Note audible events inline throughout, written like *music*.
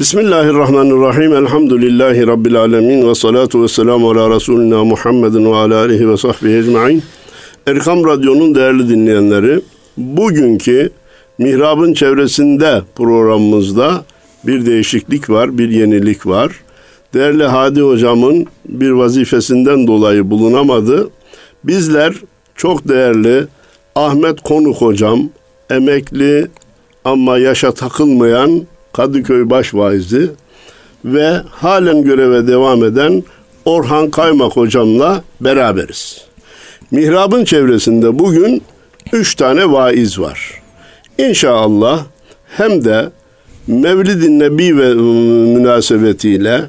Bismillahirrahmanirrahim. Elhamdülillahi Rabbil alemin. Ve salatu ve selamu ala Resulina Muhammedin ve ala alihi ve sahbihi ecma'in. Erkam Radyo'nun değerli dinleyenleri, bugünkü Mihrab'ın çevresinde programımızda bir değişiklik var, bir yenilik var. Değerli Hadi Hocam'ın bir vazifesinden dolayı bulunamadı. Bizler çok değerli Ahmet Konuk Hocam, emekli ama yaşa takılmayan Kadıköy Başvaizi ve halen göreve devam eden Orhan Kaymak hocamla beraberiz. Mihrab'ın çevresinde bugün üç tane vaiz var. İnşallah hem de Mevlid-i Nebi ve münasebetiyle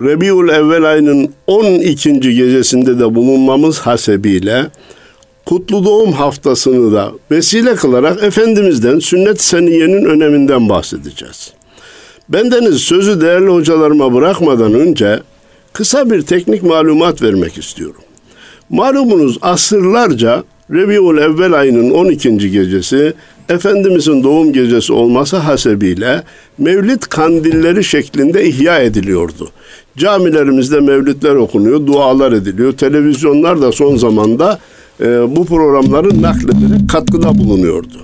Rebiul Evvel ayının 12. gecesinde de bulunmamız hasebiyle Kutlu Doğum haftasını da vesile kılarak Efendimiz'den sünnet seniyenin öneminden bahsedeceğiz. Bendeniz sözü değerli hocalarıma bırakmadan önce kısa bir teknik malumat vermek istiyorum. Malumunuz asırlarca Rebiul Evvel ayının 12. gecesi Efendimizin doğum gecesi olması hasebiyle mevlid kandilleri şeklinde ihya ediliyordu. Camilerimizde mevlidler okunuyor, dualar ediliyor. Televizyonlar da son zamanda e, bu programların naklederek katkıda bulunuyordu.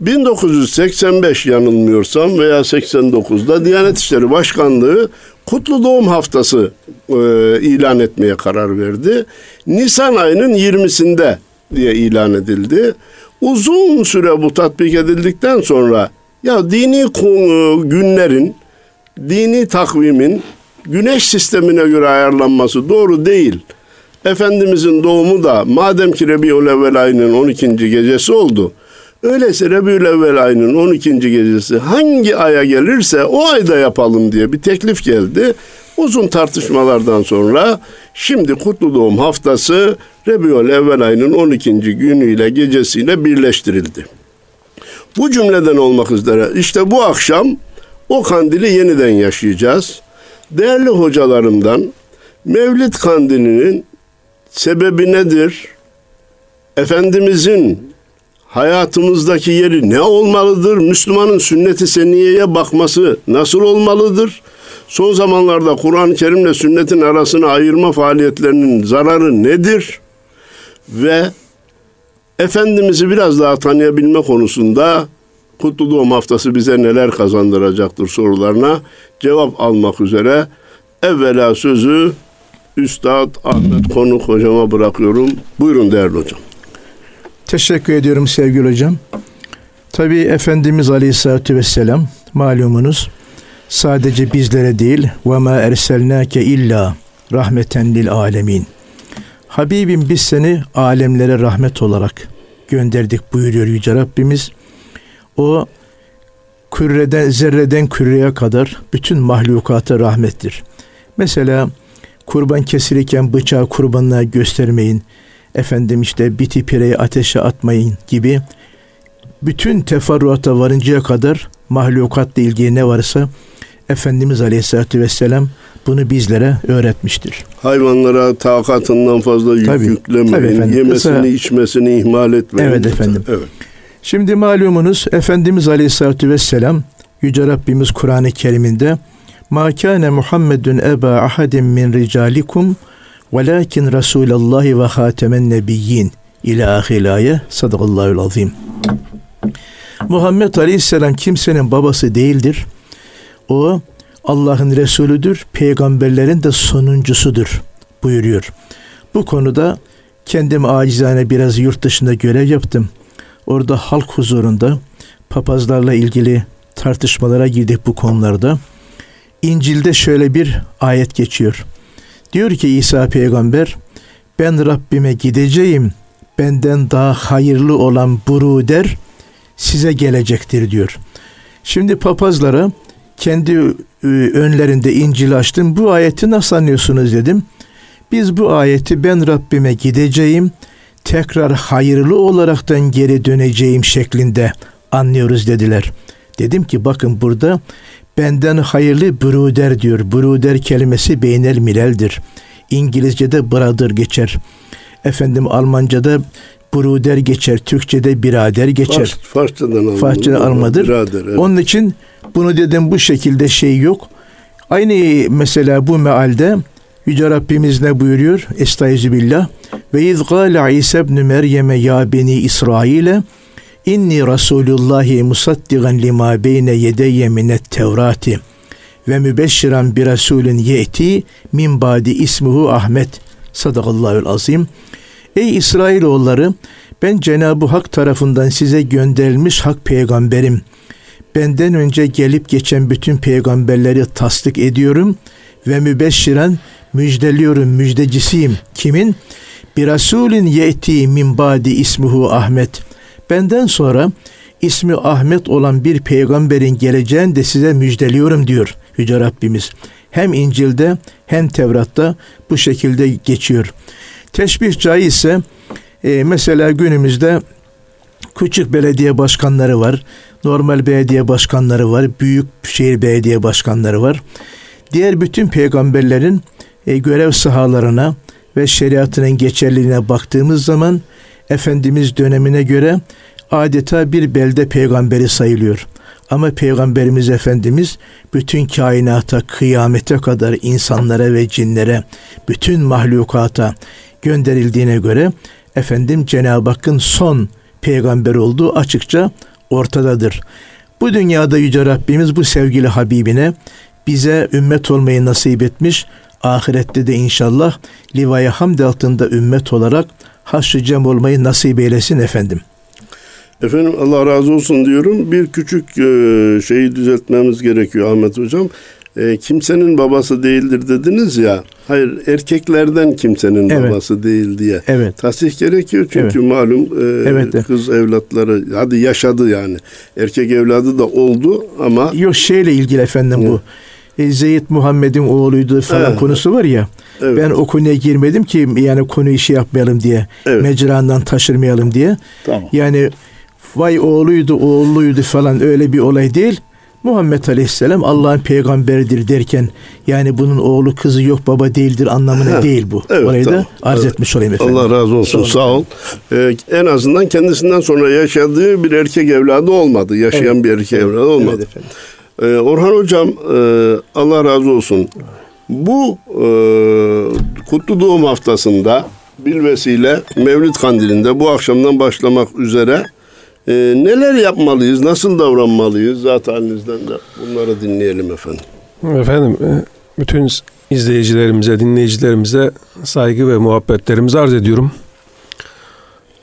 1985 yanılmıyorsam veya 89'da Diyanet İşleri Başkanlığı Kutlu Doğum Haftası e, ilan etmeye karar verdi. Nisan ayının 20'sinde diye ilan edildi. Uzun süre bu tatbik edildikten sonra ya dini günlerin, dini takvimin güneş sistemine göre ayarlanması doğru değil. Efendimizin doğumu da madem ki Rebiül Evvel ayının 12. gecesi oldu. Öyleyse Rebiül Evvel ayının 12. gecesi hangi aya gelirse o ayda yapalım diye bir teklif geldi. Uzun tartışmalardan sonra şimdi Kutlu Doğum haftası Rebiül Evvel ayının 12. günüyle gecesiyle birleştirildi. Bu cümleden olmak üzere işte bu akşam o kandili yeniden yaşayacağız. Değerli hocalarımdan Mevlid kandilinin sebebi nedir? Efendimizin hayatımızdaki yeri ne olmalıdır? Müslümanın sünneti seniyeye bakması nasıl olmalıdır? Son zamanlarda Kur'an-ı Kerim'le sünnetin arasını ayırma faaliyetlerinin zararı nedir? Ve Efendimiz'i biraz daha tanıyabilme konusunda Kutlu Doğum Haftası bize neler kazandıracaktır sorularına cevap almak üzere evvela sözü Üstad Ahmet Konuk hocama bırakıyorum. Buyurun değerli hocam. Teşekkür ediyorum sevgili hocam. Tabi Efendimiz Aleyhisselatü Vesselam malumunuz sadece bizlere değil ve ma erselnake illa rahmeten lil alemin. Habibim biz seni alemlere rahmet olarak gönderdik buyuruyor Yüce Rabbimiz. O küreden, zerreden küreye kadar bütün mahlukata rahmettir. Mesela kurban kesilirken bıçağı kurbanlığa göstermeyin, efendim işte biti pireyi ateşe atmayın gibi bütün teferruata varıncaya kadar mahlukatla ilgili ne varsa Efendimiz Aleyhisselatü Vesselam bunu bizlere öğretmiştir. Hayvanlara takatından fazla yük tabii, yüklemeyin, tabii efendim, yemesini kısa, içmesini ihmal etmeyin. Evet efendim. Evet. Şimdi malumunuz Efendimiz Aleyhisselatü Vesselam Yüce Rabbimiz Kur'an-ı Kerim'inde Ma kâne Muhammedun eba ahadim min ricalikum velakin Resulallahi ve hatemen nebiyyin ila ahilaye sadakallahu azim. Muhammed Aleyhisselam kimsenin babası değildir. O Allah'ın Resulüdür, peygamberlerin de sonuncusudur buyuruyor. Bu konuda kendim acizane biraz yurt dışında görev yaptım. Orada halk huzurunda papazlarla ilgili tartışmalara girdik bu konularda. İncil'de şöyle bir ayet geçiyor. Diyor ki İsa peygamber ben Rabbime gideceğim benden daha hayırlı olan buruder size gelecektir diyor. Şimdi papazlara kendi e, önlerinde İncil açtım. Bu ayeti nasıl anlıyorsunuz dedim. Biz bu ayeti ben Rabbime gideceğim tekrar hayırlı olaraktan geri döneceğim şeklinde anlıyoruz dediler. Dedim ki bakın burada benden hayırlı bruder diyor. Bruder kelimesi beynel mileldir. İngilizce'de brother geçer. Efendim Almanca'da Bruder geçer. Türkçe'de birader geçer. Fars, Farsçadan. Farsçadan almadır. Birader, evet. Onun için bunu dedim bu şekilde şey yok. Aynı mesela bu mealde Yüce Rabbimiz ne buyuruyor? Estaizu billah. Ve iz gâle İsa ibn Meryem'e ya beni İsrail'e inni Resulullahi musaddigan lima beyne yedeyye minet tevrati ve mübeşşiran bir Resulün ye'ti min badi ismuhu Ahmet. Sadakallahül azim. Ey İsrailoğulları ben Cenab-ı Hak tarafından size gönderilmiş hak peygamberim. Benden önce gelip geçen bütün peygamberleri tasdik ediyorum ve mübeşşiren müjdeliyorum, müjdecisiyim. Kimin? Bir Resulün ye'ti min badi ismuhu Ahmet. Benden sonra ismi Ahmet olan bir peygamberin geleceğini de size müjdeliyorum diyor Yüce Rabbimiz. Hem İncil'de hem Tevrat'ta bu şekilde geçiyor. Teşbih caizse e, mesela günümüzde küçük belediye başkanları var, normal belediye başkanları var, büyük şehir belediye başkanları var. Diğer bütün peygamberlerin e, görev sahalarına ve şeriatının geçerliliğine baktığımız zaman Efendimiz dönemine göre adeta bir belde peygamberi sayılıyor. Ama Peygamberimiz Efendimiz bütün kainata, kıyamete kadar insanlara ve cinlere, bütün mahlukata gönderildiğine göre efendim Cenab-ı Hakk'ın son peygamber olduğu açıkça ortadadır. Bu dünyada Yüce Rabbimiz bu sevgili Habibine bize ümmet olmayı nasip etmiş. Ahirette de inşallah livaya hamd altında ümmet olarak haşr cem olmayı nasip eylesin efendim. Efendim Allah razı olsun diyorum. Bir küçük e, şeyi düzeltmemiz gerekiyor Ahmet Hocam. E, kimsenin babası değildir dediniz ya. Hayır erkeklerden kimsenin Evet. babası değil diye. Evet. Tasih gerekiyor çünkü malum e, Evet, evet. kız evlatları hadi yaşadı yani. Erkek evladı da oldu ama Yok şeyle ilgili efendim bu. E, Zeyd Muhammed'in oğluydu falan Evet. konusu var ya. Evet. Ben o konuya girmedim ki yani konuyu şey yapmayalım diye. Evet. Mecrandan taşırmayalım diye. Tamam. Yani vay oğluydu, oğluydu falan öyle bir olay değil. Muhammed Aleyhisselam Allah'ın peygamberidir derken yani bunun oğlu kızı yok baba değildir anlamına Ha, değil bu. evet, Orayı tamam. da arz Evet. etmiş olayım efendim. Allah razı olsun sağ ol. Ee, en azından kendisinden sonra yaşadığı bir erkek evladı olmadı. Yaşayan Evet. bir erkek evladı olmadı. Evet efendim. Ee, Orhan Hocam e, Allah razı olsun. Bu e, kutlu doğum haftasında bilvesile Mevlid Kandili'nde bu akşamdan başlamak üzere e, neler yapmalıyız, nasıl davranmalıyız zat halinizden de bunları dinleyelim efendim. Efendim e, bütün izleyicilerimize, dinleyicilerimize saygı ve muhabbetlerimizi arz ediyorum.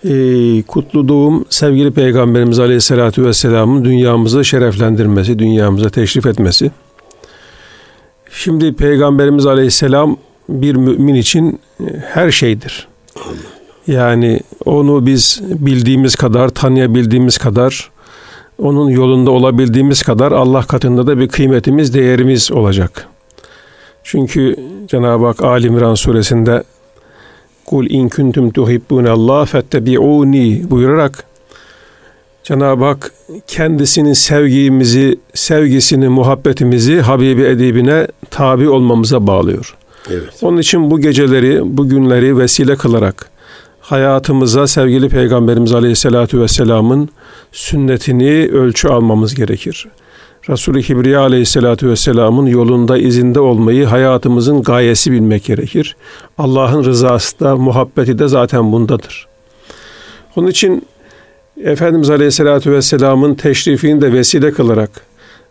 Ee, kutlu doğum sevgili Peygamberimiz Aleyhisselatü Vesselam'ın dünyamızı şereflendirmesi, dünyamıza teşrif etmesi. Şimdi Peygamberimiz Aleyhisselam bir mümin için e, her şeydir. Yani onu biz bildiğimiz kadar, tanıyabildiğimiz kadar, onun yolunda olabildiğimiz kadar Allah katında da bir kıymetimiz, değerimiz olacak. Çünkü Cenab-ı Hak Ali İmran suresinde Kul in kuntum tuhibbunallah fettebi'uni buyurarak Cenab-ı Hak kendisinin sevgimizi, sevgisini, muhabbetimizi Habibi edibine tabi olmamıza bağlıyor. Evet. Onun için bu geceleri, bu günleri vesile kılarak hayatımıza sevgili Peygamberimiz Aleyhisselatü Vesselam'ın sünnetini ölçü almamız gerekir. Resulü Kibriya Aleyhisselatü Vesselam'ın yolunda izinde olmayı hayatımızın gayesi bilmek gerekir. Allah'ın rızası da muhabbeti de zaten bundadır. Onun için Efendimiz Aleyhisselatü Vesselam'ın teşrifini de vesile kılarak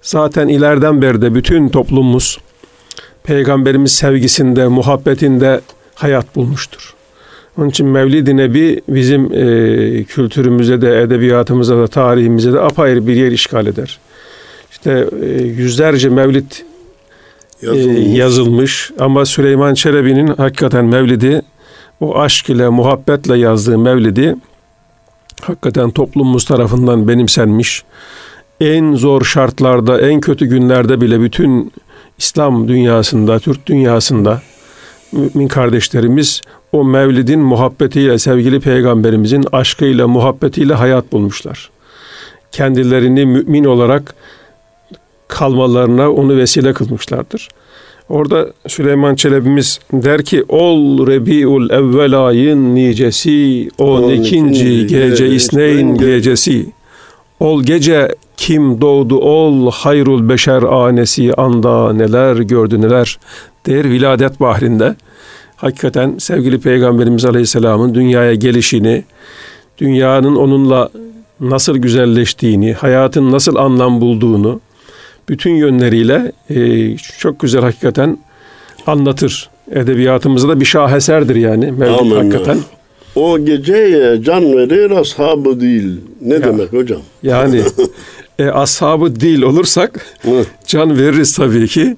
zaten ileriden beri de bütün toplumumuz Peygamberimiz sevgisinde, muhabbetinde hayat bulmuştur. Onun için Mevlid-i Nebi bizim e, kültürümüze de, edebiyatımıza da, tarihimize de apayrı bir yer işgal eder. İşte e, yüzlerce mevlid e, Yazılmış. yazılmış ama Süleyman Çelebi'nin hakikaten mevlidi, o aşk ile, muhabbetle yazdığı mevlidi hakikaten toplumumuz tarafından benimsenmiş. En zor şartlarda, en kötü günlerde bile bütün İslam dünyasında, Türk dünyasında mümin kardeşlerimiz o mevlidin muhabbetiyle, sevgili peygamberimizin aşkıyla, muhabbetiyle hayat bulmuşlar. Kendilerini mümin olarak kalmalarına onu vesile kılmışlardır. Orada Süleyman Çelebi'miz der ki ol Rebiul evvel ayın nicesi on ikinci gece isneyn gecesi. Ol gece kim doğdu ol hayrul beşer anesi anda neler gördü neler der viladet bahrinde. Hakikaten sevgili Peygamberimiz Aleyhisselam'ın dünyaya gelişini dünyanın onunla nasıl güzelleştiğini hayatın nasıl anlam bulduğunu bütün yönleriyle e, çok güzel hakikaten anlatır. Edebiyatımızda da bir şaheserdir yani Mevlid Aman hakikaten. O geceye can verir ashabı değil. Ne Ya. demek hocam? Yani *laughs* e, ashabı değil olursak can veririz tabii ki.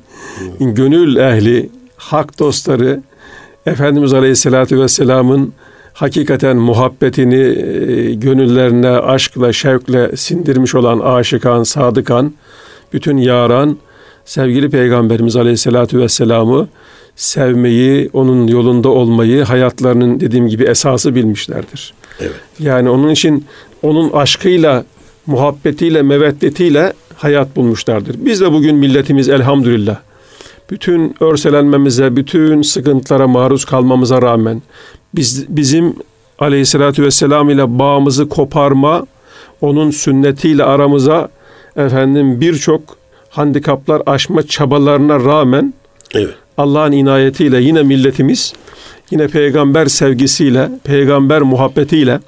Gönül ehli, hak dostları, Efendimiz Aleyhisselatü Vesselam'ın hakikaten muhabbetini e, gönüllerine aşkla, şevkle sindirmiş olan aşıkan, sadıkan, bütün yaran, sevgili Peygamberimiz Aleyhisselatü Vesselam'ı sevmeyi, onun yolunda olmayı hayatlarının dediğim gibi esası bilmişlerdir. Evet. Yani onun için onun aşkıyla, muhabbetiyle, meveddetiyle hayat bulmuşlardır. Biz de bugün milletimiz elhamdülillah bütün örselenmemize, bütün sıkıntılara maruz kalmamıza rağmen biz bizim aleyhissalatü vesselam ile bağımızı koparma, onun sünnetiyle aramıza efendim birçok handikaplar aşma çabalarına rağmen Evet. Allah'ın inayetiyle yine milletimiz yine peygamber sevgisiyle, peygamber muhabbetiyle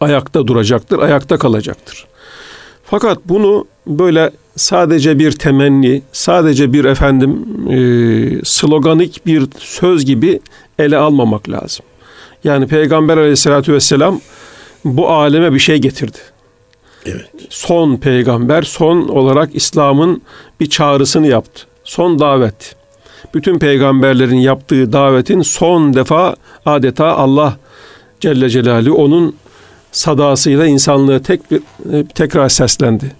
ayakta duracaktır, ayakta kalacaktır. Fakat bunu böyle sadece bir temenni, sadece bir efendim e, sloganik bir söz gibi ele almamak lazım. Yani Peygamber aleyhissalatü vesselam bu aleme bir şey getirdi. Evet. Son peygamber, son olarak İslam'ın bir çağrısını yaptı. Son davet. Bütün peygamberlerin yaptığı davetin son defa adeta Allah Celle Celaluhu onun sadasıyla insanlığı tek bir e, tekrar seslendi.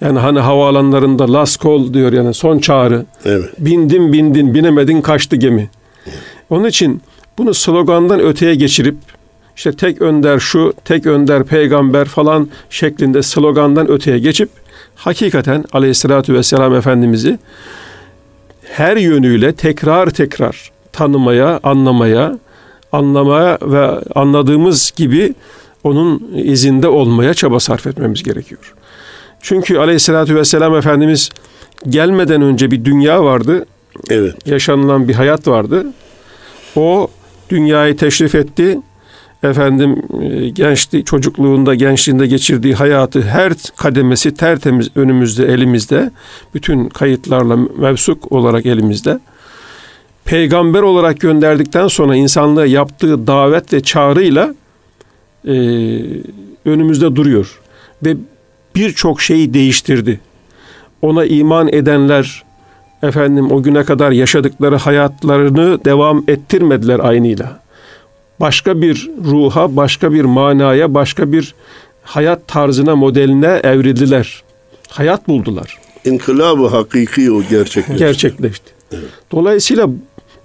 Yani hani havaalanlarında last call diyor yani son çağrı. Evet. Bindin bindin binemedin kaçtı gemi. Onun için bunu slogandan öteye geçirip işte tek önder şu, tek önder peygamber falan şeklinde slogandan öteye geçip hakikaten aleyhissalatü vesselam Efendimiz'i her yönüyle tekrar tekrar tanımaya, anlamaya, anlamaya ve anladığımız gibi onun izinde olmaya çaba sarf etmemiz gerekiyor. Çünkü aleyhissalatü vesselam Efendimiz gelmeden önce bir dünya vardı, Evet. yaşanılan bir hayat vardı. O dünyayı teşrif etti. Efendim e, gençliği, çocukluğunda, gençliğinde geçirdiği hayatı her kademesi tertemiz önümüzde, elimizde. Bütün kayıtlarla mevsuk olarak elimizde. Peygamber olarak gönderdikten sonra insanlığa yaptığı davet ve çağrıyla e, önümüzde duruyor. Ve birçok şeyi değiştirdi. Ona iman edenler, efendim o güne kadar yaşadıkları hayatlarını devam ettirmediler aynıyla. Başka bir ruha, başka bir manaya, başka bir hayat tarzına, modeline evrildiler. Hayat buldular. İnkılabı hakiki o gerçekleşti. Gerçekleşti. Dolayısıyla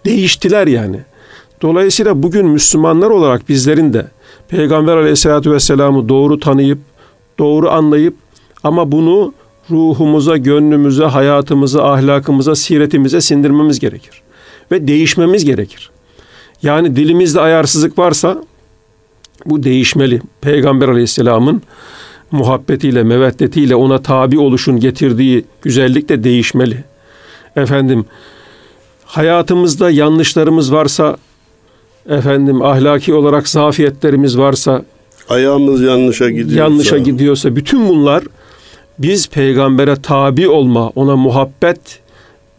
değiştiler yani. Dolayısıyla bugün Müslümanlar olarak bizlerin de Peygamber Aleyhisselatü Vesselam'ı doğru tanıyıp, doğru anlayıp ama bunu ruhumuza, gönlümüze, hayatımıza, ahlakımıza, siretimize sindirmemiz gerekir. Ve değişmemiz gerekir. Yani dilimizde ayarsızlık varsa bu değişmeli. Peygamber Aleyhisselam'ın muhabbetiyle, meveddetiyle ona tabi oluşun getirdiği güzellik de değişmeli. Efendim hayatımızda yanlışlarımız varsa efendim ahlaki olarak zafiyetlerimiz varsa Ayağımız yanlışa gidiyorsa. yanlışa gidiyorsa bütün bunlar biz peygambere tabi olma, ona muhabbet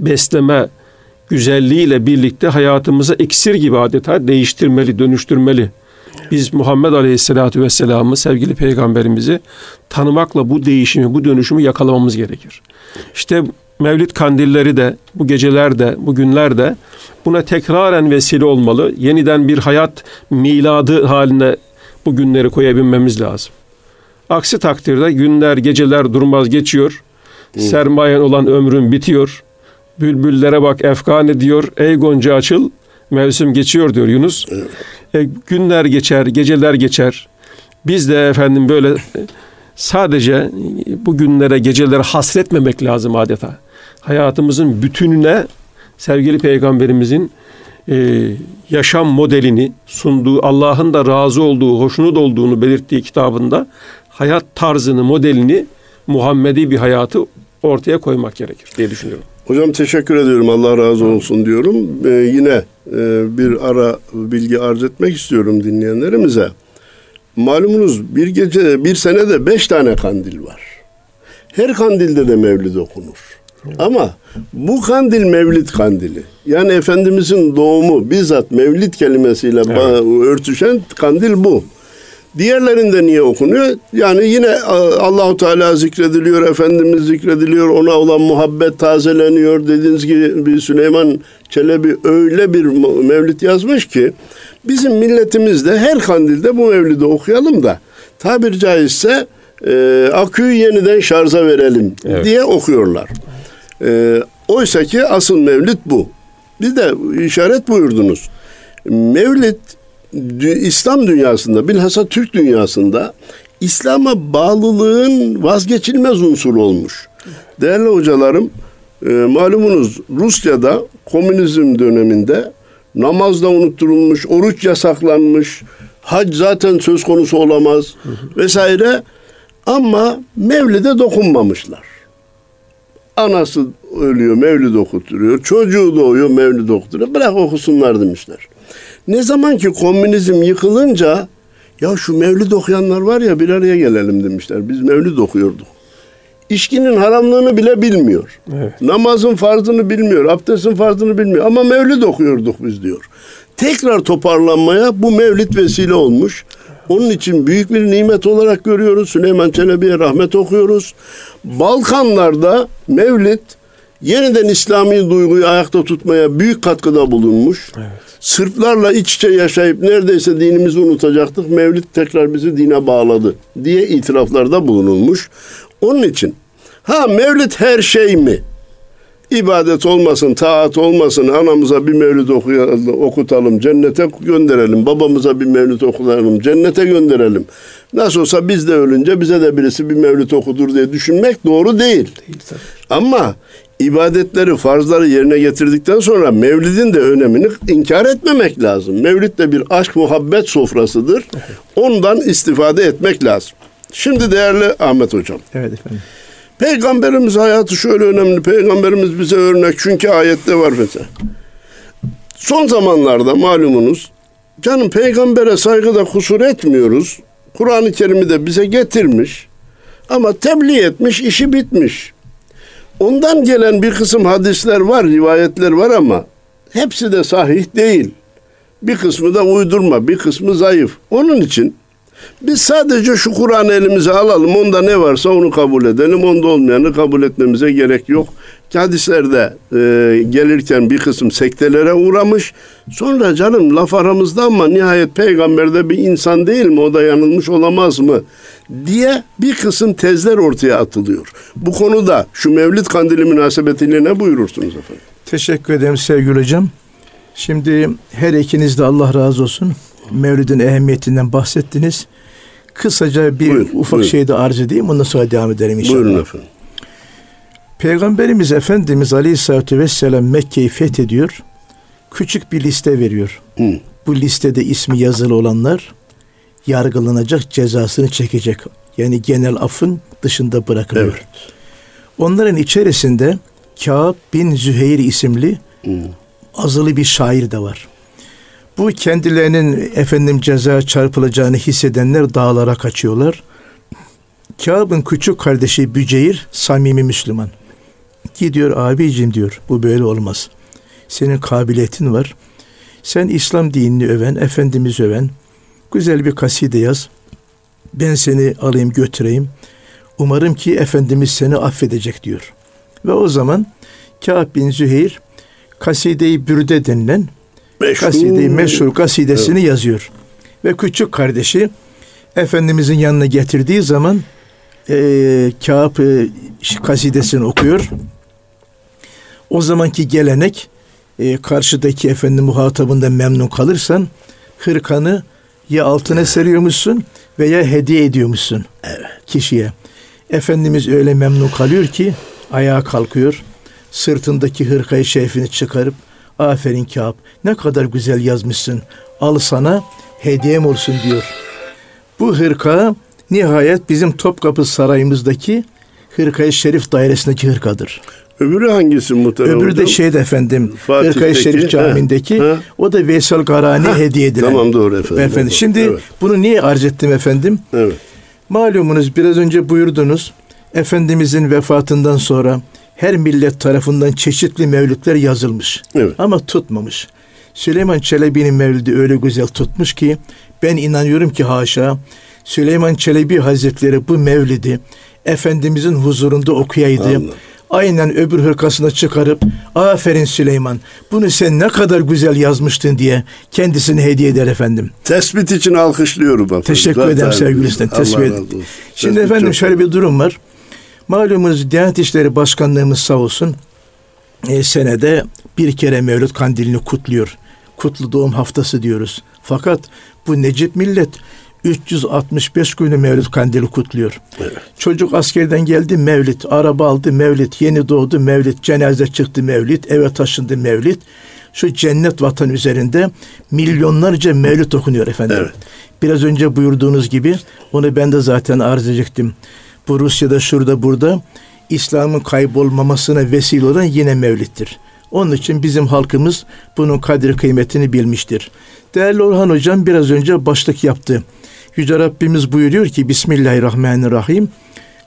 besleme güzelliğiyle birlikte hayatımıza iksir gibi adeta değiştirmeli, dönüştürmeli. Biz Muhammed Aleyhisselatü Vesselam'ı sevgili peygamberimizi tanımakla bu değişimi, bu dönüşümü yakalamamız gerekir. İşte Mevlid kandilleri de, bu geceler de, bu günler de buna tekraren vesile olmalı. Yeniden bir hayat miladı haline bu günleri koyabilmemiz lazım. Aksi takdirde günler, geceler durmaz geçiyor. Sermayen olan ömrün bitiyor. Bülbüllere bak efkan ediyor. Ey Gonca açıl, mevsim geçiyor diyor Yunus. E, günler geçer, geceler geçer. Biz de efendim böyle sadece bugünlere, gecelere hasretmemek lazım adeta. Hayatımızın bütününe sevgili peygamberimizin e, yaşam modelini sunduğu, Allah'ın da razı olduğu, hoşnut olduğunu belirttiği kitabında hayat tarzını, modelini, Muhammedi bir hayatı ortaya koymak gerekir diye düşünüyorum. Hocam teşekkür ediyorum. Allah razı olsun diyorum. Ee, yine e, bir ara bilgi arz etmek istiyorum dinleyenlerimize. Malumunuz bir gece, bir senede beş tane kandil var. Her kandilde de mevlid okunur. Ama bu kandil mevlid kandili. Yani Efendimizin doğumu bizzat mevlid kelimesiyle evet. örtüşen kandil bu. Diğerlerinde niye okunuyor? Yani yine Allahu Teala zikrediliyor, Efendimiz zikrediliyor, ona olan muhabbet tazeleniyor. Dediğiniz gibi Süleyman Çelebi öyle bir mevlid yazmış ki bizim milletimizde her kandilde bu mevlidi okuyalım da tabir caizse e, aküyü yeniden şarja verelim evet. diye okuyorlar. E, Oysa ki asıl mevlid bu. Bir de işaret buyurdunuz. Mevlid İslam dünyasında bilhassa Türk dünyasında İslam'a bağlılığın vazgeçilmez unsuru olmuş. Değerli hocalarım e, malumunuz Rusya'da komünizm döneminde namaz da unutturulmuş, oruç yasaklanmış, hac zaten söz konusu olamaz vesaire ama Mevlid'e dokunmamışlar. Anası ölüyor, Mevlid okuturuyor. Çocuğu doğuyor, Mevlid okuturuyor. Bırak okusunlar demişler. Ne zaman ki komünizm yıkılınca ya şu Mevlid okuyanlar var ya bir araya gelelim demişler. Biz Mevlid okuyorduk. İşkinin haramlığını bile bilmiyor. Evet. Namazın farzını bilmiyor, abdestin farzını bilmiyor. Ama Mevlid okuyorduk biz diyor. Tekrar toparlanmaya bu Mevlid vesile olmuş. Onun için büyük bir nimet olarak görüyoruz. Süleyman Çelebi'ye rahmet okuyoruz. Balkanlarda Mevlid yeniden İslami duyguyu ayakta tutmaya büyük katkıda bulunmuş. Evet. Sırplarla iç içe yaşayıp neredeyse dinimizi unutacaktık. Mevlid tekrar bizi dine bağladı diye itiraflarda bulunulmuş. Onun için ha Mevlid her şey mi? İbadet olmasın, taat olmasın, anamıza bir mevlid okuyalım, okutalım, cennete gönderelim, babamıza bir mevlid okutalım, cennete gönderelim. Nasıl olsa biz de ölünce bize de birisi bir mevlid okudur diye düşünmek doğru değil. değil tabii. Ama ibadetleri, farzları yerine getirdikten sonra mevlidin de önemini inkar etmemek lazım. Mevlid de bir aşk muhabbet sofrasıdır. Ondan istifade etmek lazım. Şimdi değerli Ahmet Hocam. Evet efendim. Peygamberimiz hayatı şöyle önemli. Peygamberimiz bize örnek çünkü ayette var mesela. Son zamanlarda malumunuz canım peygambere saygıda kusur etmiyoruz. Kur'an-ı Kerim'i de bize getirmiş. Ama tebliğ etmiş, işi bitmiş. Ondan gelen bir kısım hadisler var, rivayetler var ama hepsi de sahih değil. Bir kısmı da uydurma, bir kısmı zayıf. Onun için biz sadece şu Kur'an'ı elimize alalım. Onda ne varsa onu kabul edelim. Onda olmayanı kabul etmemize gerek yok. Hadislerde e, gelirken bir kısım sektelere uğramış. Sonra canım laf aramızda ama nihayet peygamber de bir insan değil mi? O da yanılmış olamaz mı? Diye bir kısım tezler ortaya atılıyor. Bu konuda şu Mevlid Kandili münasebetiyle ne buyurursunuz efendim? Teşekkür ederim sevgili hocam. Şimdi her ikiniz de Allah razı olsun. Mevlid'in ehemmiyetinden bahsettiniz. Kısaca bir buyurun, ufak buyurun. şey de arz edeyim. Ondan sonra devam edelim inşallah. Buyurun efendim. Peygamberimiz Efendimiz Aleyhisselatü Vesselam Mekke'yi fethediyor. Küçük bir liste veriyor. Hı. Bu listede ismi yazılı olanlar yargılanacak, cezasını çekecek. Yani genel affın dışında bırakılıyor. Evet. Onların içerisinde Kâb bin Züheyr isimli Hı. azılı bir şair de var. Bu kendilerinin efendim ceza çarpılacağını hissedenler dağlara kaçıyorlar. Kâb'ın küçük kardeşi Büceyr samimi Müslüman. Gidiyor abicim diyor bu böyle olmaz. Senin kabiliyetin var. Sen İslam dinini öven, Efendimiz öven, güzel bir kaside yaz. Ben seni alayım götüreyim. Umarım ki Efendimiz seni affedecek diyor. Ve o zaman Kâb bin Züheyr kaside-i bürde denilen meşhur, kaside meşhur kasidesini evet. yazıyor. Ve küçük kardeşi Efendimizin yanına getirdiği zaman e, Kâb e, kasidesini okuyor. O zamanki gelenek e, karşıdaki efendi muhatabında memnun kalırsan hırkanı Ya altına seriyormuşsun veya hediye ediyormuşsun kişiye. Efendimiz öyle memnun kalıyor ki ayağa kalkıyor. Sırtındaki hırkayı şerifini çıkarıp aferin Kâb ne kadar güzel yazmışsın. Al sana hediyem olsun diyor. Bu hırka nihayet bizim Topkapı Sarayımızdaki Hırkayı Şerif dairesindeki hırkadır. Öbürü hangisi muhterem Öbürü de şeyde efendim Fatih'teki, Hırkayı Şerif Camii'ndeki o da Veysel Garani hediye edilen. Tamam doğru efendim. Efendim Doğru. şimdi Evet. bunu niye arz ettim efendim? evet. Malumunuz biraz önce buyurdunuz. Efendimizin vefatından sonra her millet tarafından çeşitli mevlütler yazılmış. Evet. Ama tutmamış. Süleyman Çelebi'nin mevlidi öyle güzel tutmuş ki ben inanıyorum ki haşa Süleyman Çelebi Hazretleri bu mevlidi Efendimizin huzurunda okuyaydı. Allah. Aynen öbür hırkasına çıkarıp aferin Süleyman bunu sen ne kadar güzel yazmıştın diye kendisine hediye eder efendim. Tespit için alkışlıyorum efendim. Teşekkür Zaten- ederim sevgili. Allah Tespit. Şimdi Tespit efendim şöyle bir durum var. Malumunuz Diyanet İşleri Başkanlığımız sağ olsun e, senede bir kere Mevlüt Kandilini kutluyor. Kutlu doğum haftası diyoruz. Fakat bu Necip millet 365 günü Mevlüt Kandili kutluyor. Çocuk askerden geldi Mevlid, araba aldı Mevlid, yeni doğdu Mevlid, cenaze çıktı Mevlid, eve taşındı Mevlid. Şu cennet vatan üzerinde milyonlarca Mevlid okunuyor efendim. Evet. Biraz önce buyurduğunuz gibi onu ben de zaten arz edecektim Bu Rusya'da şurada burada İslam'ın kaybolmamasına vesile olan yine Mevlid'dir. Onun için bizim halkımız bunun kadir kıymetini bilmiştir. Değerli Orhan Hocam biraz önce başlık yaptı. Yüce Rabbimiz buyuruyor ki Bismillahirrahmanirrahim.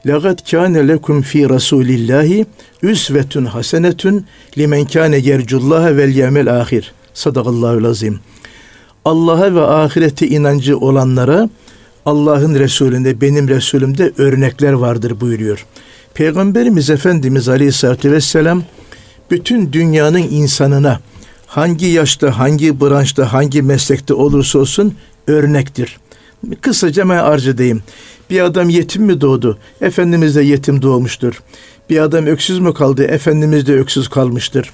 لَقَدْ كَانَ لَكُمْ ف۪ي رَسُولِ اللّٰهِ üsvetun hasenetun limen kâne yercullaha vel yevmel ahir. Sadakallahu lazim. Allah'a ve ahirete inancı olanlara Allah'ın Resulünde, benim Resulümde örnekler vardır buyuruyor. Peygamberimiz Efendimiz Aleyhisselatü Vesselam bütün dünyanın insanına hangi yaşta, hangi branşta, hangi meslekte olursa olsun örnektir. Kısaca ben arz edeyim. Bir adam yetim mi doğdu? Efendimiz de yetim doğmuştur. Bir adam öksüz mü kaldı? Efendimiz de öksüz kalmıştır.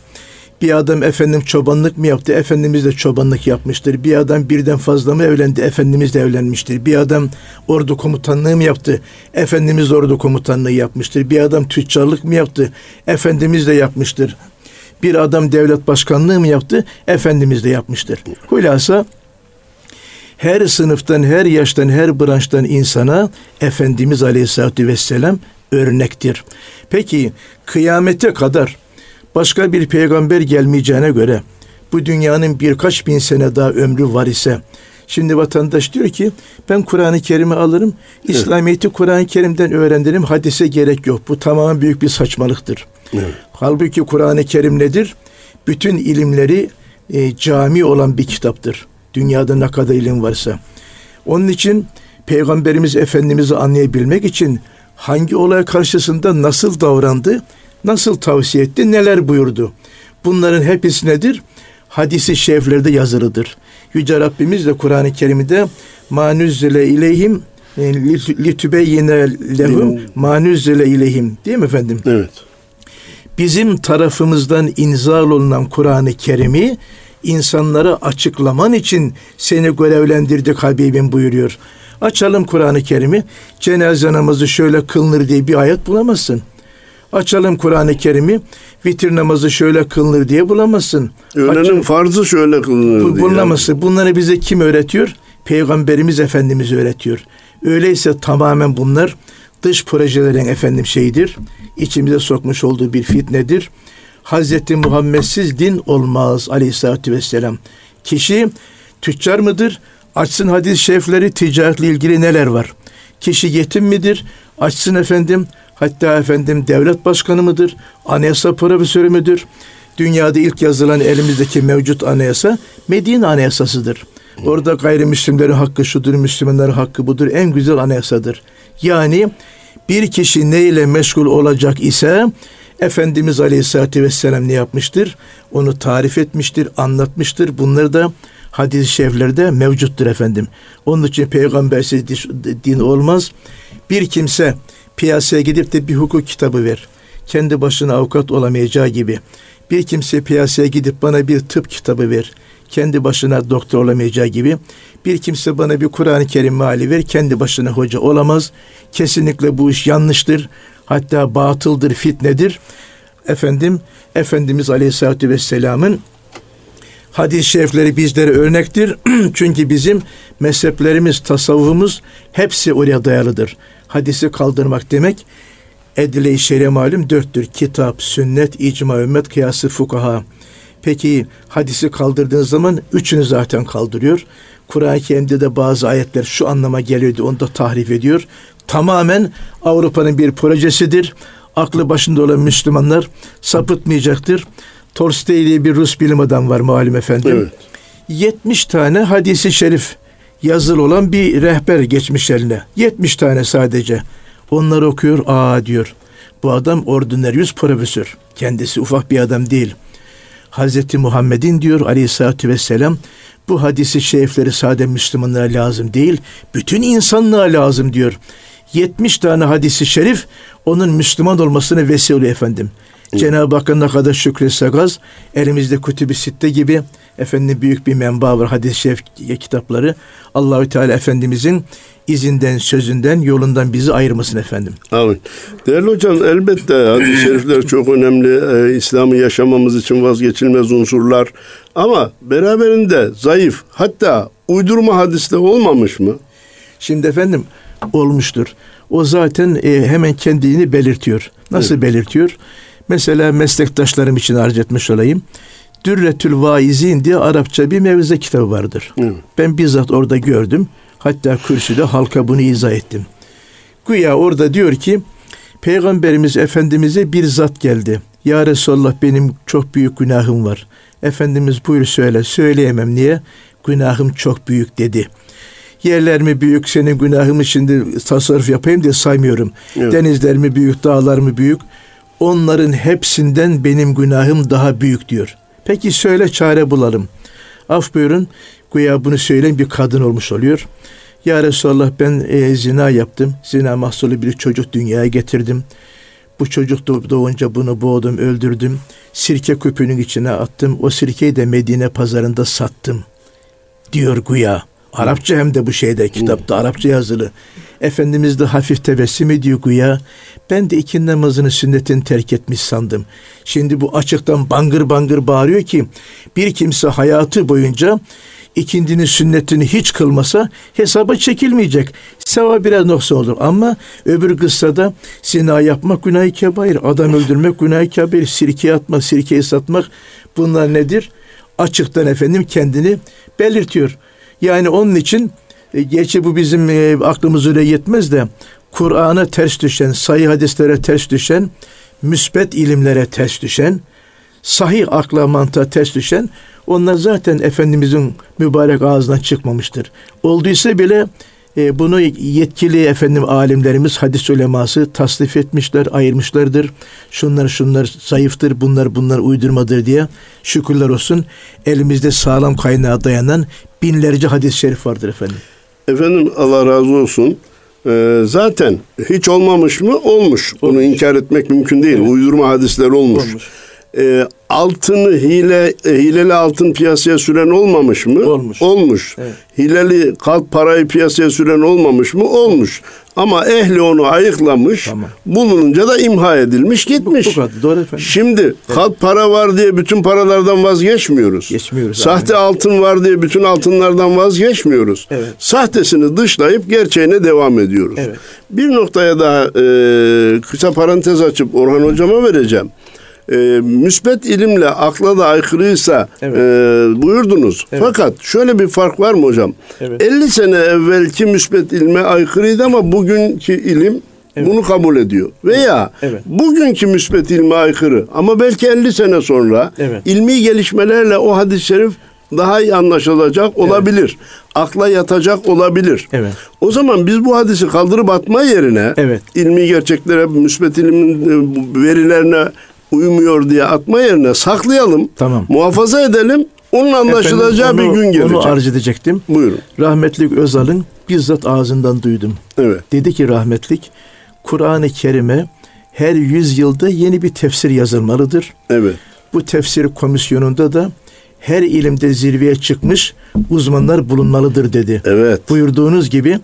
Bir adam efendim çobanlık mı yaptı? Efendimiz de çobanlık yapmıştır. Bir adam birden fazla mı evlendi? Efendimiz de evlenmiştir. Bir adam ordu komutanlığı mı yaptı? Efendimiz ordu komutanlığı yapmıştır. Bir adam tüccarlık mı yaptı? Efendimiz de yapmıştır. Bir adam devlet başkanlığı mı yaptı? Efendimiz de yapmıştır. Hulasa her sınıftan, her yaştan, her branştan insana Efendimiz Aleyhisselatü Vesselam örnektir. Peki kıyamete kadar başka bir peygamber gelmeyeceğine göre bu dünyanın birkaç bin sene daha ömrü var ise şimdi vatandaş diyor ki ben Kur'an-ı Kerim'i alırım İslamiyet'i Kur'an-ı Kerim'den öğrenirim hadise gerek yok. Bu tamamen büyük bir saçmalıktır. Evet. Halbuki Kur'an-ı Kerim nedir? Bütün ilimleri e, cami olan bir kitaptır. Dünyada ne kadar ilim varsa. Onun için Peygamberimiz Efendimiz'i anlayabilmek için hangi olay karşısında nasıl davrandı, nasıl tavsiye etti, neler buyurdu. Bunların hepsi nedir? Hadisi şeriflerde yazılıdır. Yüce Rabbimiz de Kur'an-ı Kerim'de manuzzile ileyhim e, litübeyyine lehum manuzzile ileyhim değil mi efendim? Evet. bizim tarafımızdan inzal olunan Kur'an-ı Kerim'i insanlara açıklaman için seni görevlendirdik Habibim buyuruyor. Açalım Kur'an-ı Kerim'i. Cenaze namazı şöyle kılınır diye bir ayet bulamazsın. Açalım Kur'an-ı Kerim'i. Vitir namazı şöyle kılınır diye bulamazsın. Öğlenin farzı şöyle kılınır Bu, diye. bulamazsın. Bunları bize kim öğretiyor? Peygamberimiz Efendimiz öğretiyor. Öyleyse tamamen bunlar dış projelerin efendim şeyidir. İçimize sokmuş olduğu bir fitnedir. Hazreti Muhammedsiz din olmaz aleyhissalatü vesselam. Kişi tüccar mıdır? Açsın hadis-i şerifleri ticaretle ilgili neler var? Kişi yetim midir? Açsın efendim hatta efendim devlet başkanı mıdır? Anayasa profesörü müdür? Dünyada ilk yazılan elimizdeki mevcut anayasa Medine anayasasıdır. Orada gayrimüslimlerin hakkı şudur, Müslümanların hakkı budur. En güzel anayasadır. Yani bir kişi ne ile meşgul olacak ise Efendimiz Aleyhisselatü Vesselam ne yapmıştır? Onu tarif etmiştir, anlatmıştır. Bunları da hadis-i şeriflerde mevcuttur efendim. Onun için peygambersiz din olmaz. Bir kimse piyasaya gidip de bir hukuk kitabı ver. Kendi başına avukat olamayacağı gibi. Bir kimse piyasaya gidip bana bir tıp kitabı ver. kendi başına doktor olamayacağı gibi bir kimse bana bir Kur'an-ı Kerim mali ver kendi başına hoca olamaz. Kesinlikle bu iş yanlıştır. Hatta batıldır, fitnedir. Efendim Efendimiz Aleyhisselatü Vesselam'ın hadis-i şerifleri bizlere örnektir. *clears throat* Çünkü bizim mezheplerimiz, tasavvufumuz hepsi oraya dayalıdır. Hadisi kaldırmak demek edile-i şer'e malum dörttür. Kitap, sünnet, icma, ümmet, kıyası, fukaha. Peki hadisi kaldırdığınız zaman üçünü zaten kaldırıyor. Kur'an-ı Kerim'de de bazı ayetler şu anlama geliyordu onu da tahrif ediyor. Tamamen Avrupa'nın bir projesidir. Aklı başında olan Müslümanlar sapıtmayacaktır. Tolstoy diye bir Rus bilim adam var malum efendim. Evet. 70 tane hadisi şerif yazılı olan bir rehber geçmiş eline. 70 tane sadece. Onları okuyor, aa diyor. Bu adam ordinaryus profesör. Kendisi ufak bir adam değil. Hazreti Muhammed'in diyor aleyhissalatü vesselam bu hadisi şerifleri sade Müslümanlara lazım değil, bütün insanlığa lazım diyor. 70 tane hadisi şerif onun Müslüman olmasını vesile efendim. Cenab-ı Hakk'a ne kadar şükretsek az, elimizde Kütüb-i Sitte gibi efendim büyük bir menba var hadis-i şerif kitapları. Allahü Teala Efendimizin izinden, sözünden, yolundan bizi ayırmasın efendim. Amin. Değerli hocam elbette hadis-i şerifler *coughs* çok önemli. Ee, İslam'ı yaşamamız için vazgeçilmez unsurlar. Ama beraberinde zayıf hatta uydurma hadiste olmamış mı? Şimdi efendim olmuştur. O zaten e, hemen kendini belirtiyor. Nasıl evet. belirtiyor? Mesela meslektaşlarım için arz etmiş olayım. Dürretül Vaizin diye Arapça bir mevze kitabı vardır. Evet. Ben bizzat orada gördüm. Hatta kürsüde halka bunu izah ettim. Güya orada diyor ki Peygamberimiz Efendimiz'e bir zat geldi. Ya Resulallah benim çok büyük günahım var. Efendimiz buyur söyle. Söyleyemem niye? Günahım çok büyük dedi. Yerler mi büyük senin günahımı şimdi tasarruf yapayım diye saymıyorum. Evet. Denizler mi büyük, dağlar mı büyük? Onların hepsinden benim günahım daha büyük diyor. Peki söyle çare bulalım. Af buyurun. Güya bunu söyleyen bir kadın olmuş oluyor. Ya Resulallah ben e, zina yaptım. Zina mahsulü bir çocuk dünyaya getirdim. Bu çocuk doğunca bunu boğdum, öldürdüm. Sirke küpünün içine attım. O sirkeyi de Medine pazarında sattım. Diyor güya. Arapça hem de bu şeyde kitapta Arapça yazılı. Efendimiz de hafif tebessüm ediyor güya. Ben de iki namazını sünnetin terk etmiş sandım. Şimdi bu açıktan bangır bangır bağırıyor ki bir kimse hayatı boyunca ikindinin sünnetini hiç kılmasa hesaba çekilmeyecek. Sevap biraz noksan olur ama öbür kıssada zina yapmak günah-ı kebair, adam öldürmek günah-ı kebair, sirke atmak, sirkeyi satmak bunlar nedir? Açıktan efendim kendini belirtiyor. Yani onun için e, gerçi bu bizim e, aklımız öyle yetmez de Kur'an'a ters düşen, sayı hadislere ters düşen, müsbet ilimlere ters düşen, sahih akla mantığa ters düşen onlar zaten Efendimizin mübarek ağzından çıkmamıştır. Olduysa bile e, bunu yetkili efendim alimlerimiz, hadis uleması tasnif etmişler, ayırmışlardır. Şunlar şunlar zayıftır, bunlar bunlar uydurmadır diye şükürler olsun. Elimizde sağlam kaynağa dayanan binlerce hadis-i şerif vardır efendim. Efendim Allah razı olsun. Ee, zaten hiç olmamış mı? Olmuş. olmuş. Bunu inkar etmek mümkün değil. Evet. Uydurma hadisler olmuş. olmuş e, altını hile e, hileli altın piyasaya süren olmamış mı? Olmuş. Olmuş. Evet. Hileli kalp parayı piyasaya süren olmamış mı? Olmuş. Ama ehli onu ayıklamış. Tamam. Bulununca da imha edilmiş gitmiş. Bu, bu kadar. Doğru efendim. Şimdi evet. kalp para var diye bütün paralardan vazgeçmiyoruz. Geçmiyoruz. Sahte aynen. altın var diye bütün altınlardan vazgeçmiyoruz. Evet. Sahtesini dışlayıp gerçeğine devam ediyoruz. Evet. Bir noktaya daha e, kısa parantez açıp Orhan hocama vereceğim e, müsbet ilimle akla da aykırıysa evet. e, buyurdunuz. Evet. Fakat şöyle bir fark var mı hocam? Evet. 50 sene evvelki müsbet ilme aykırıydı ama bugünkü ilim Evet. Bunu kabul ediyor. Veya evet. bugünkü müsbet ilme aykırı ama belki 50 sene sonra evet. ilmi gelişmelerle o hadis-i şerif daha iyi anlaşılacak olabilir. Evet. Akla yatacak olabilir. Evet. O zaman biz bu hadisi kaldırıp atma yerine evet. ilmi gerçeklere, müsbet ilimin e, verilerine uymuyor diye atma yerine saklayalım. Tamam. Muhafaza edelim. Onun anlaşılacağı Efendim, onu, bir gün gelecek. Onu arz edecektim. Buyurun. Rahmetlik Özal'ın bizzat ağzından duydum. Evet. Dedi ki rahmetlik Kur'an-ı Kerim'e her yüz yılda yeni bir tefsir yazılmalıdır. Evet. Bu tefsir komisyonunda da her ilimde zirveye çıkmış uzmanlar bulunmalıdır dedi. Evet. Buyurduğunuz gibi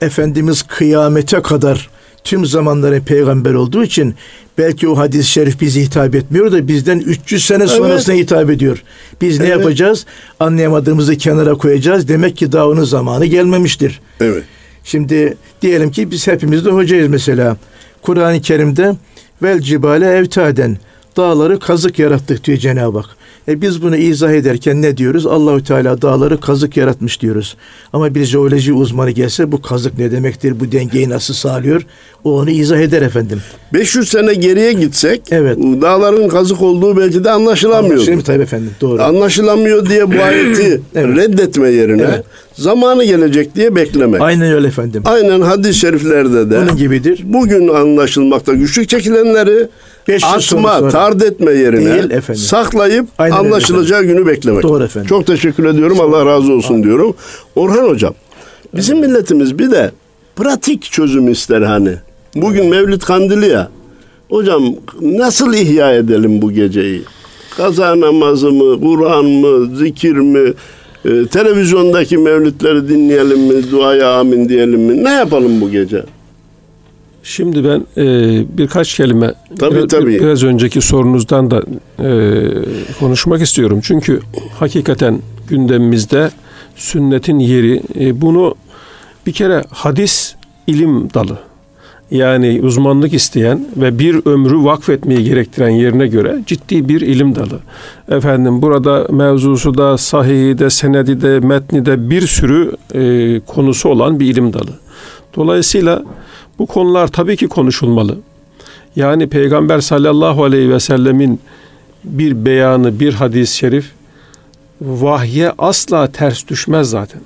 Efendimiz kıyamete kadar tüm zamanların peygamber olduğu için belki o hadis-i şerif bizi hitap etmiyor da bizden 300 sene sonrasına hitap ediyor. Biz ne Evet. yapacağız? Anlayamadığımızı kenara koyacağız. Demek ki daha onun zamanı gelmemiştir. Evet. Şimdi diyelim ki biz hepimiz de hocayız mesela. Kur'an-ı Kerim'de vel cibale evtaden dağları kazık yarattık diyor Cenab-ı Hak. E biz bunu izah ederken ne diyoruz? Allahü Teala dağları kazık yaratmış diyoruz. Ama bir jeoloji uzmanı gelse bu kazık ne demektir? Bu dengeyi nasıl sağlıyor? O onu izah eder efendim. 500 sene geriye gitsek Evet. dağların kazık olduğu belki de anlaşılamıyor. Anlaşılıyor mu tabii efendim? Doğru. Anlaşılamıyor diye bu ayeti *clears throat* Evet. reddetme yerine Evet. zamanı gelecek diye beklemek. Aynen öyle efendim. Aynen hadis-i şeriflerde de Bunun gibidir. bugün anlaşılmakta güçlük çekilenleri 500 sene atma, sonra. tard etme yerine Değil efendim. saklayıp Aynen anlaşılacağı günü beklemek. Doğru efendim. Çok teşekkür ediyorum. Allah razı olsun diyorum. Orhan hocam, bizim milletimiz bir de pratik çözüm ister hani. Bugün Mevlid Kandili ya. Hocam nasıl ihya edelim bu geceyi? Kaza namazı mı, Kur'an mı, zikir mi, e, televizyondaki mevlütleri dinleyelim mi, duaya amin diyelim mi? Ne yapalım bu gece? Şimdi ben e, birkaç kelime Tabii, biraz, tabii. biraz önceki sorunuzdan da e, konuşmak istiyorum. Çünkü hakikaten gündemimizde sünnetin yeri e, bunu bir kere hadis ilim dalı. Yani uzmanlık isteyen ve bir ömrü vakfetmeyi gerektiren yerine göre ciddi bir ilim dalı. Efendim burada mevzusu da, sahihi de, senedi de, metni de bir sürü e, konusu olan bir ilim dalı. Dolayısıyla bu konular tabii ki konuşulmalı. Yani Peygamber sallallahu aleyhi ve sellemin bir beyanı, bir hadis-i şerif vahye asla ters düşmez zaten.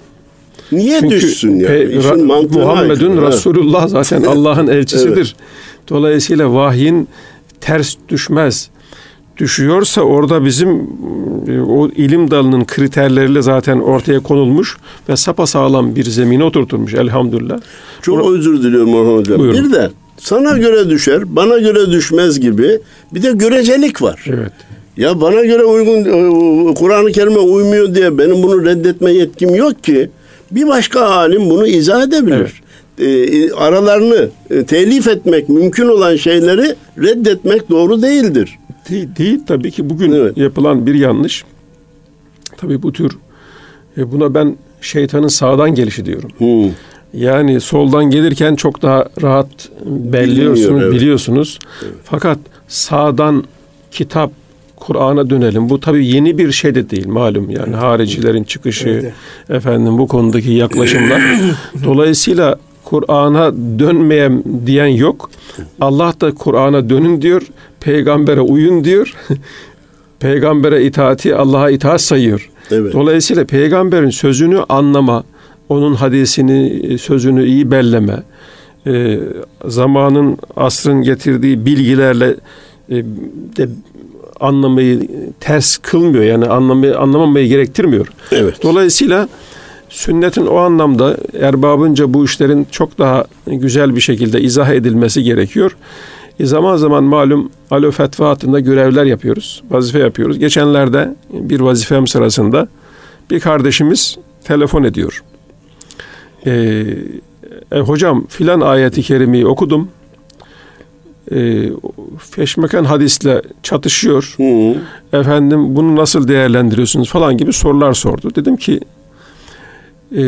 Niye Çünkü düşsün yani? Pe- İşin Ra- Muhammedun. Resulullah zaten *laughs* Allah'ın elçisidir. Dolayısıyla vahyin ters düşmez. Düşüyorsa orada bizim e, o ilim dalının kriterleriyle zaten ortaya konulmuş ve sapasağlam bir zemine oturtulmuş elhamdülillah. Çok özür diliyorum Orhan Hocam. Buyurun. Bir de sana göre düşer, bana göre düşmez gibi bir de görecelik var. Evet. Ya bana göre uygun e, Kur'an-ı Kerim'e uymuyor diye benim bunu reddetme yetkim yok ki. Bir başka alim bunu izah edebilir. E, aralarını e, telif etmek mümkün olan şeyleri reddetmek doğru değildir. Değil, değil tabii ki bugün Evet. yapılan bir yanlış. Tabii bu tür e, buna ben şeytanın sağdan gelişi diyorum. Hı. Yani soldan gelirken çok daha rahat belliyorsunuz, evet. biliyorsunuz. Fakat sağdan kitap, Kur'an'a dönelim. Bu tabii yeni bir şey de değil malum yani haricilerin çıkışı, Evet. efendim bu konudaki yaklaşımlar. *clears throat* Dolayısıyla Kur'an'a dönmeyen diyen yok. Allah da Kur'an'a dönün diyor, peygambere uyun diyor. *laughs* Peygambere itaati Allah'a itaat sayıyor. Evet. Dolayısıyla peygamberin sözünü anlama, onun hadisini, sözünü iyi belleme, e, zamanın, asrın getirdiği bilgilerle e, de anlamayı ters kılmıyor. Yani anlamayı, anlamamayı gerektirmiyor. Evet. Dolayısıyla sünnetin o anlamda erbabınca bu işlerin çok daha güzel bir şekilde izah edilmesi gerekiyor. E zaman zaman malum alo fetva hattında görevler yapıyoruz. Vazife yapıyoruz. Geçenlerde bir vazifem sırasında bir kardeşimiz telefon ediyor. E, e, hocam filan ayeti kerimeyi okudum. E, feşmeken hadisle çatışıyor. Hı. Efendim bunu nasıl değerlendiriyorsunuz falan gibi sorular sordu. Dedim ki e,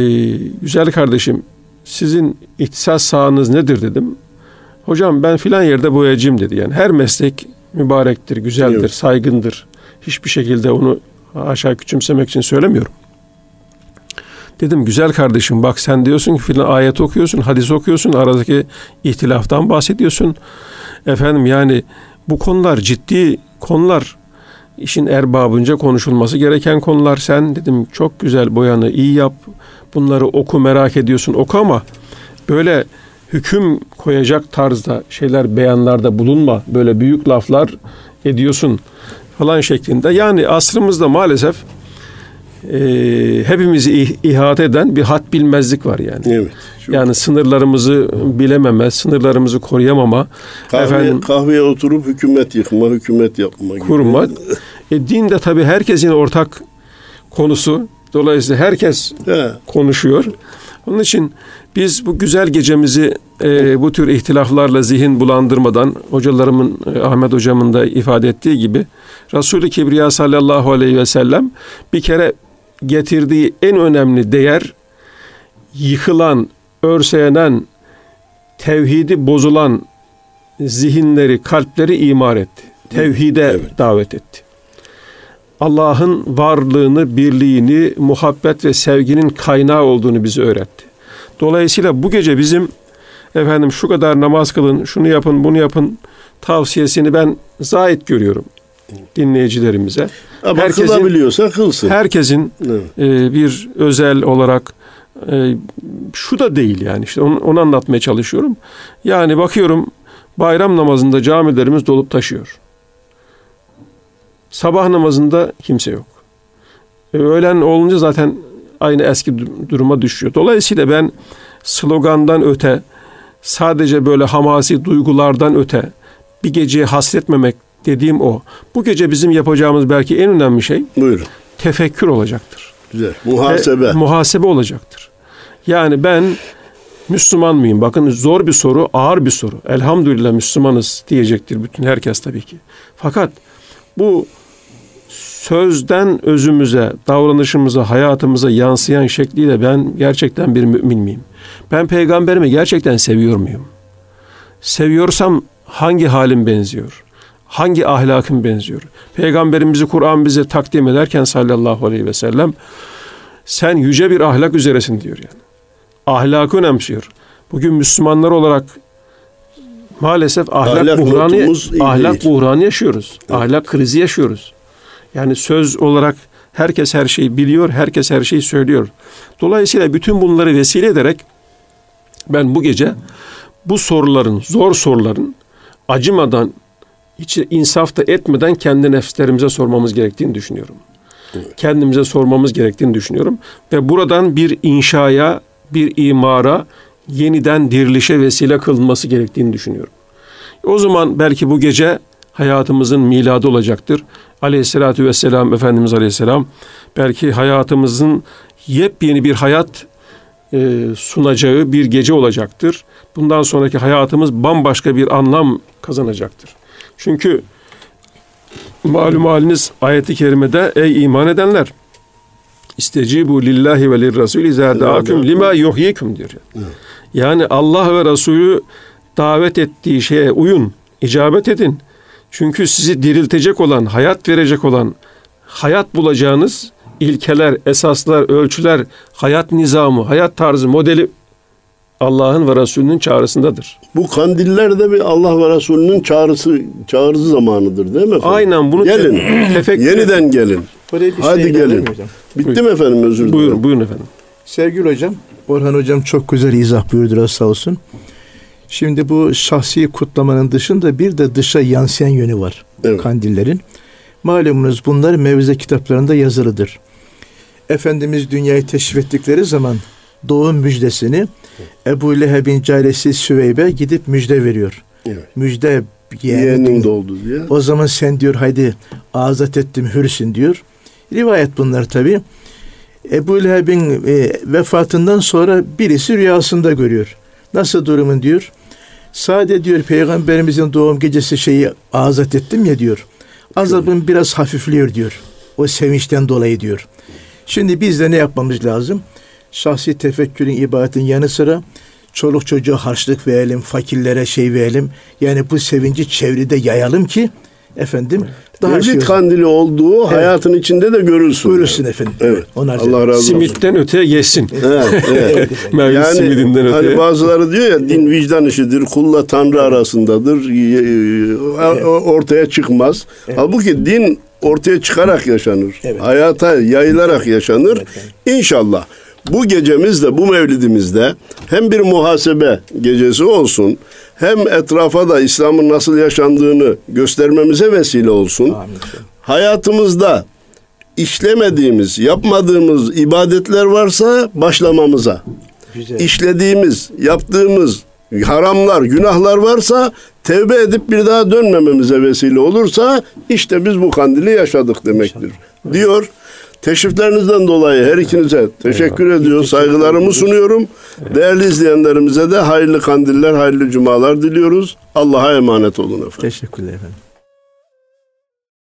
güzel kardeşim sizin ihtisas sahanız nedir dedim. Hocam ben filan yerde boyacıyım dedi. Yani her meslek mübarektir, güzeldir, Evet. saygındır. Hiçbir şekilde onu aşağı küçümsemek için söylemiyorum. Dedim güzel kardeşim bak sen diyorsun ki filan ayet okuyorsun, hadis okuyorsun, aradaki ihtilaftan bahsediyorsun. Efendim yani bu konular ciddi konular. işin erbabınca konuşulması gereken konular. Sen dedim çok güzel boyanı iyi yap. Bunları oku merak ediyorsun oku ama böyle hüküm koyacak tarzda şeyler beyanlarda bulunma. Böyle büyük laflar ediyorsun falan şeklinde. Yani asrımızda maalesef e, hepimizi ih- ihate eden bir hat bilmezlik var yani. Evet. Çok- Yani sınırlarımızı bilememe, sınırlarımızı koruyamama, Kahve, efendim kahveye oturup hükümet yıkma, hükümet yapma gibi. kurma. E, din de tabii herkesin ortak konusu. Dolayısıyla herkes He. konuşuyor. Onun için biz bu güzel gecemizi e, bu tür ihtilaflarla zihin bulandırmadan hocalarımın e, Ahmet hocamın da ifade ettiği gibi Resulü Kibriya sallallahu aleyhi ve sellem bir kere getirdiği en önemli değer yıkılan, örseyenen, tevhidi bozulan zihinleri, kalpleri imar etti. Tevhide davet etti. Allah'ın varlığını, birliğini, muhabbet ve sevginin kaynağı olduğunu bize öğretti. Dolayısıyla bu gece bizim efendim şu kadar namaz kılın, şunu yapın, bunu yapın tavsiyesini ben zahit görüyorum dinleyicilerimize. Ama Herkesin- kılabiliyorsa kılsın. Herkesin Evet. e, bir özel olarak e, şu da değil yani işte onu, onu anlatmaya çalışıyorum. Yani bakıyorum bayram namazında camilerimiz dolup taşıyor. Sabah namazında kimse yok. E, öğlen olunca zaten aynı eski du- duruma düşüyor. Dolayısıyla ben slogandan öte sadece böyle hamasi duygulardan öte bir geceye hasretmemek dediğim o. Bu gece bizim yapacağımız belki en önemli şey Buyurun. tefekkür olacaktır. Güzel. Muhasebe. Ve muhasebe olacaktır. Yani ben Müslüman mıyım? Bakın zor bir soru, ağır bir soru. Elhamdülillah Müslümanız diyecektir bütün herkes tabii ki. Fakat bu sözden özümüze, davranışımıza, hayatımıza yansıyan şekliyle ben gerçekten bir mümin miyim? Ben peygamberimi gerçekten seviyor muyum? Seviyorsam hangi halim benziyor? Hangi ahlakım benziyor? Peygamberimizi Kur'an bize takdim ederken sallallahu aleyhi ve sellem sen yüce bir ahlak üzeresin diyor yani. Ahlakı önemsiyor. Bugün Müslümanlar olarak maalesef ahlak, Ahlak buhranı ahlak buhranı yaşıyoruz. Ahlak krizi yaşıyoruz. Yani söz olarak herkes her şeyi biliyor, herkes her şeyi söylüyor. Dolayısıyla bütün bunları vesile ederek ben bu gece bu soruların, zor soruların acımadan, hiç insaf da etmeden kendi nefslerimize sormamız gerektiğini düşünüyorum. Kendimize sormamız gerektiğini düşünüyorum. Ve buradan bir inşaya, bir imara, yeniden dirilişe vesile kılınması gerektiğini düşünüyorum. O zaman belki bu gece hayatımızın miladı olacaktır. Aleyhissalatü vesselam, Efendimiz Aleyhisselam belki hayatımızın yepyeni bir hayat e, sunacağı bir gece olacaktır. Bundan sonraki hayatımız bambaşka bir anlam kazanacaktır. Çünkü malum haliniz ayeti kerimede ey iman edenler istecibu lillahi ve lirrasul izâ da'akum lima yuhyikum diyor. Yani Allah ve Resulü davet ettiği şeye uyun, icabet edin. Çünkü sizi diriltecek olan, hayat verecek olan, hayat bulacağınız ilkeler, esaslar, ölçüler, hayat nizamı, hayat tarzı, modeli Allah'ın ve Resulünün çağrısındadır. Bu kandiller de bir Allah ve Resulünün çağrısı çağrısı zamanıdır değil mi efendim? Aynen bunu Gelin. *clears throat* tefekkür Yeniden gelin. Buraya bir Hadi şey gelin. gelin. Hocam. Bitti mi efendim özür dilerim. Buyurun, buyurun efendim. Sevgili hocam, Orhan hocam çok güzel izah buyurdu sağ olsun. Şimdi bu şahsi kutlamanın dışında bir de dışa yansıyan yönü var Evet. kandillerin. Malumunuz bunlar mevze kitaplarında yazılıdır. Efendimiz dünyayı teşrif ettikleri zaman doğum müjdesini Ebu Leheb'in caresi Süveybe gidip müjde veriyor. Evet. Müjde Yeğenin doldu diye. o zaman sen diyor haydi azat ettim hürsün diyor. Rivayet bunlar tabi. Ebu Leheb'in e, vefatından sonra birisi rüyasında görüyor. Nasıl durumun diyor. Sade diyor peygamberimizin doğum gecesi şeyi azat ettim ya diyor. Azabın biraz hafifliyor diyor. O sevinçten dolayı diyor. Şimdi biz de ne yapmamız lazım? Şahsi tefekkürün ibadetin yanı sıra çoluk çocuğa harçlık verelim, fakirlere şey verelim. Yani bu sevinci çevrede yayalım ki efendim daha şey Mevlid olsun. kandili olduğu hayatın içinde de görülsün. Buyursun efendim. Evet. Onu arz Allah razı olsun. Simitten öteye yesin. Evet, evet. *laughs* *laughs* Mevlid Yani simidinden öteye. hani bazıları diyor ya din vicdan işidir, kulla tanrı arasındadır, y- ortaya çıkmaz. Halbuki din ortaya çıkarak yaşanır. Evet. Hayata yayılarak yaşanır. İnşallah bu gecemizde, bu mevlidimizde hem bir muhasebe gecesi olsun, hem etrafa da İslam'ın nasıl yaşandığını göstermemize vesile olsun. Amin. Hayatımızda işlemediğimiz, yapmadığımız ibadetler varsa başlamamıza Güzel. işlediğimiz, yaptığımız haramlar, günahlar varsa tevbe edip bir daha dönmememize vesile olursa işte biz bu kandili yaşadık demektir. Diyor. Teşriflerinizden dolayı her ikinize teşekkür ediyor, saygılarımı sunuyorum. Değerli izleyenlerimize de hayırlı kandiller, hayırlı cumalar diliyoruz. Allah'a emanet olun efendim. Teşekkürler efendim.